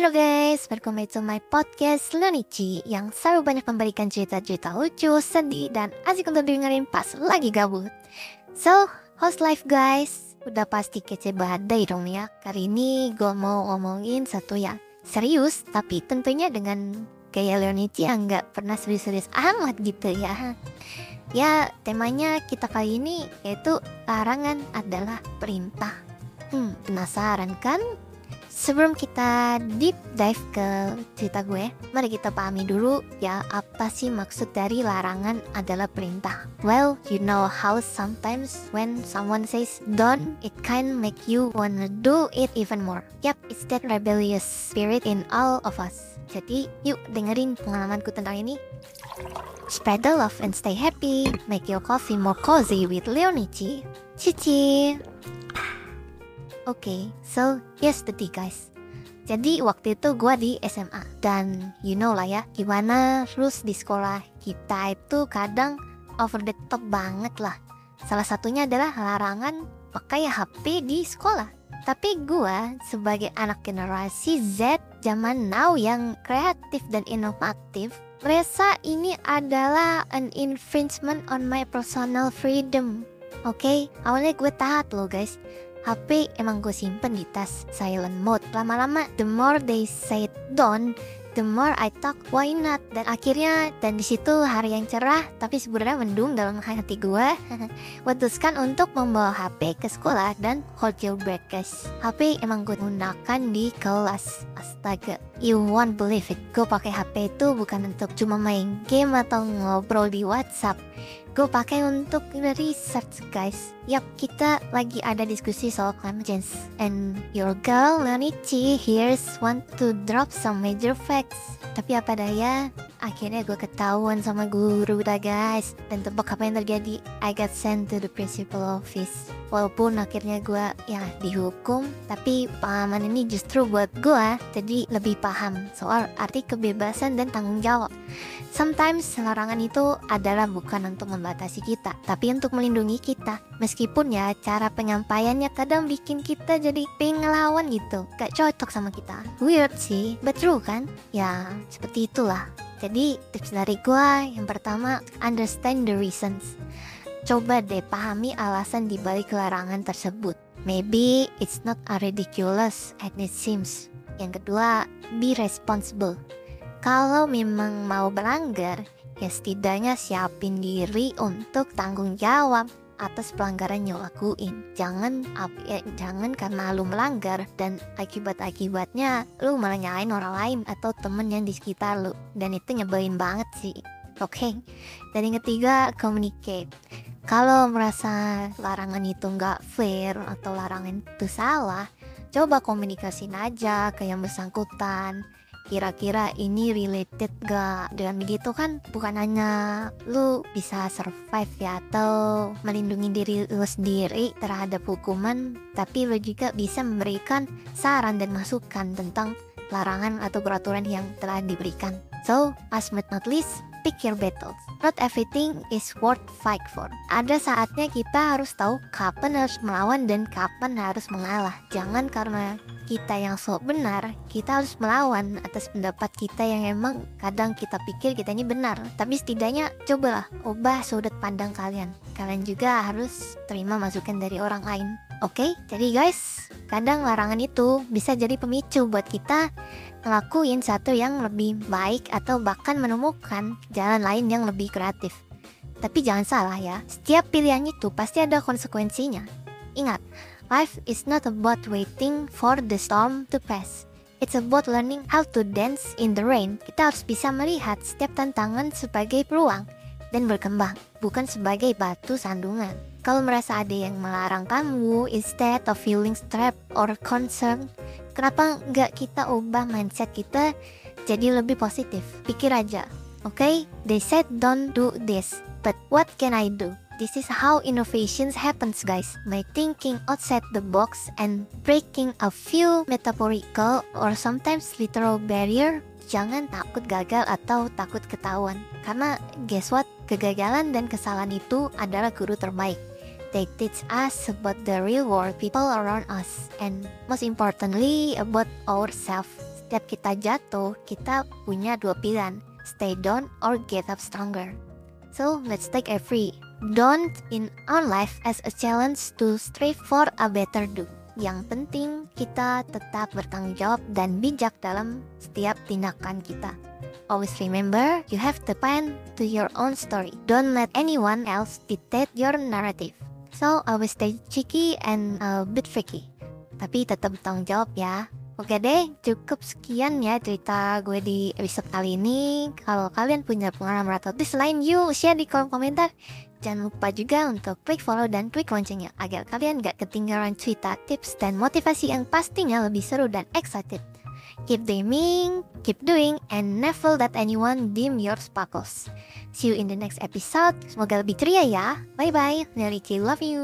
Halo guys, welcome back to my podcast Lunici Yang selalu banyak memberikan cerita-cerita lucu, sedih, dan asik untuk dengerin pas lagi gabut. So, host life guys? Udah pasti kece badai dong ya. Kali ini gue mau ngomongin satu yang serius Tapi tentunya dengan gaya Leonici yang gak pernah serius-serius amat gitu ya. Ya, temanya kita kali ini yaitu larangan adalah perintah. Hmm, penasaran kan? Sebelum kita deep dive ke cerita gue, mari kita pahami dulu ya apa sih maksud dari larangan adalah perintah. Well, you know how sometimes when someone says don't, it can make you wanna do it even more. Yap, it's that rebellious spirit in all of us. Jadi, yuk dengerin pengalamanku tentang ini. Spread the love and stay happy. Make your coffee more cozy with Leonici. Cici. Okay, so here's the guys. Jadi waktu itu gue di SMA dan you know lah ya gimana rules di sekolah kita itu kadang over the top banget lah. Salah satunya adalah larangan pakai HP di sekolah. Tapi gue sebagai anak generasi Z zaman now yang kreatif dan inovatif merasa ini adalah an infringement on my personal freedom. Oke, okay? awalnya gue taat loh guys HP emang gue simpen di tas silent mode. Lama-lama, the more they say don't, the more I talk why not? Dan akhirnya dan di situ hari yang cerah tapi sebenarnya mendung dalam hati gue putuskan untuk membawa HP ke sekolah dan hold your guys HP emang gue gunakan di kelas. Astaga you won't believe it. Gue pakai HP itu bukan untuk cuma main game atau ngobrol di WhatsApp gue pakai untuk research guys. Yap, kita lagi ada diskusi soal climate change. And your girl Lanichi here's want to drop some major facts. Tapi apa daya, akhirnya gue ketahuan sama guru dah guys. Dan tebak apa yang terjadi? I got sent to the principal office. Walaupun akhirnya gue ya dihukum Tapi pengalaman ini justru buat gue Jadi lebih paham soal arti kebebasan dan tanggung jawab. Sometimes larangan itu adalah bukan untuk membatasi kita Tapi untuk melindungi kita. Meskipun ya cara penyampaiannya kadang bikin kita jadi pengen ngelawan gitu. Gak cocok sama kita. Weird sih, but true kan? Ya seperti itulah Jadi tips dari gue yang pertama understand the reasons Coba deh pahami alasan dibalik larangan tersebut. Maybe it's not a ridiculous as it seems. Yang kedua, be responsible. Kalau memang mau berlanggar, ya setidaknya siapin diri untuk tanggung jawab atas pelanggaran yang lakuin. Jangan ya, jangan karena lu melanggar dan akibat-akibatnya lu malah nyalain orang lain atau temen yang di sekitar lu. Dan itu nyebelin banget sih. Oke. Okay? Dan yang ketiga, communicate kalau merasa larangan itu nggak fair atau larangan itu salah, coba komunikasiin aja ke yang bersangkutan. Kira-kira ini related gak? Dengan begitu kan bukan hanya lu bisa survive ya atau melindungi diri lu sendiri terhadap hukuman, tapi lu juga bisa memberikan saran dan masukan tentang larangan atau peraturan yang telah diberikan. So, last but not least, pick your battles. Not everything is worth fight for. Ada saatnya kita harus tahu kapan harus melawan dan kapan harus mengalah. Jangan karena kita yang sok benar, kita harus melawan atas pendapat kita yang emang kadang kita pikir kita ini benar. Tapi setidaknya cobalah ubah sudut pandang kalian. Kalian juga harus terima masukan dari orang lain. Oke, okay? jadi guys, kadang larangan itu bisa jadi pemicu buat kita ngelakuin satu yang lebih baik atau bahkan menemukan jalan lain yang lebih kreatif. Tapi jangan salah ya, setiap pilihan itu pasti ada konsekuensinya. Ingat, life is not about waiting for the storm to pass. It's about learning how to dance in the rain. Kita harus bisa melihat setiap tantangan sebagai peluang dan berkembang, bukan sebagai batu sandungan. Kalau merasa ada yang melarang kamu, instead of feeling trapped or concerned, kenapa nggak kita ubah mindset kita jadi lebih positif? Pikir aja, oke? Okay? They said don't do this, but what can I do? This is how innovations happens guys By thinking outside the box and breaking a few metaphorical or sometimes literal barrier Jangan takut gagal atau takut ketahuan Karena guess what? Kegagalan dan kesalahan itu adalah guru terbaik They teach us about the real world, people around us, and most importantly about ourselves. setiap kita jatuh, kita punya dua pilihan, stay down or get up stronger. So let's take a free don't in our life as a challenge to strive for a better do. Yang penting kita tetap bertanggung jawab dan bijak dalam setiap tindakan kita. Always remember, you have the pen to your own story. Don't let anyone else dictate your narrative. So always stay cheeky and a bit freaky. Tapi tetap bertanggung jawab ya. Oke deh, cukup sekian ya cerita gue di episode kali ini. Kalau kalian punya pengalaman atau tips lain, yuk share di kolom komentar. Jangan lupa juga untuk klik follow dan klik loncengnya agar kalian gak ketinggalan cerita, tips, dan motivasi yang pastinya lebih seru dan excited. Keep dreaming, keep doing, and never let anyone dim your sparkles. See you in the next episode. Semoga lebih ceria ya. Bye bye. Nelly love you.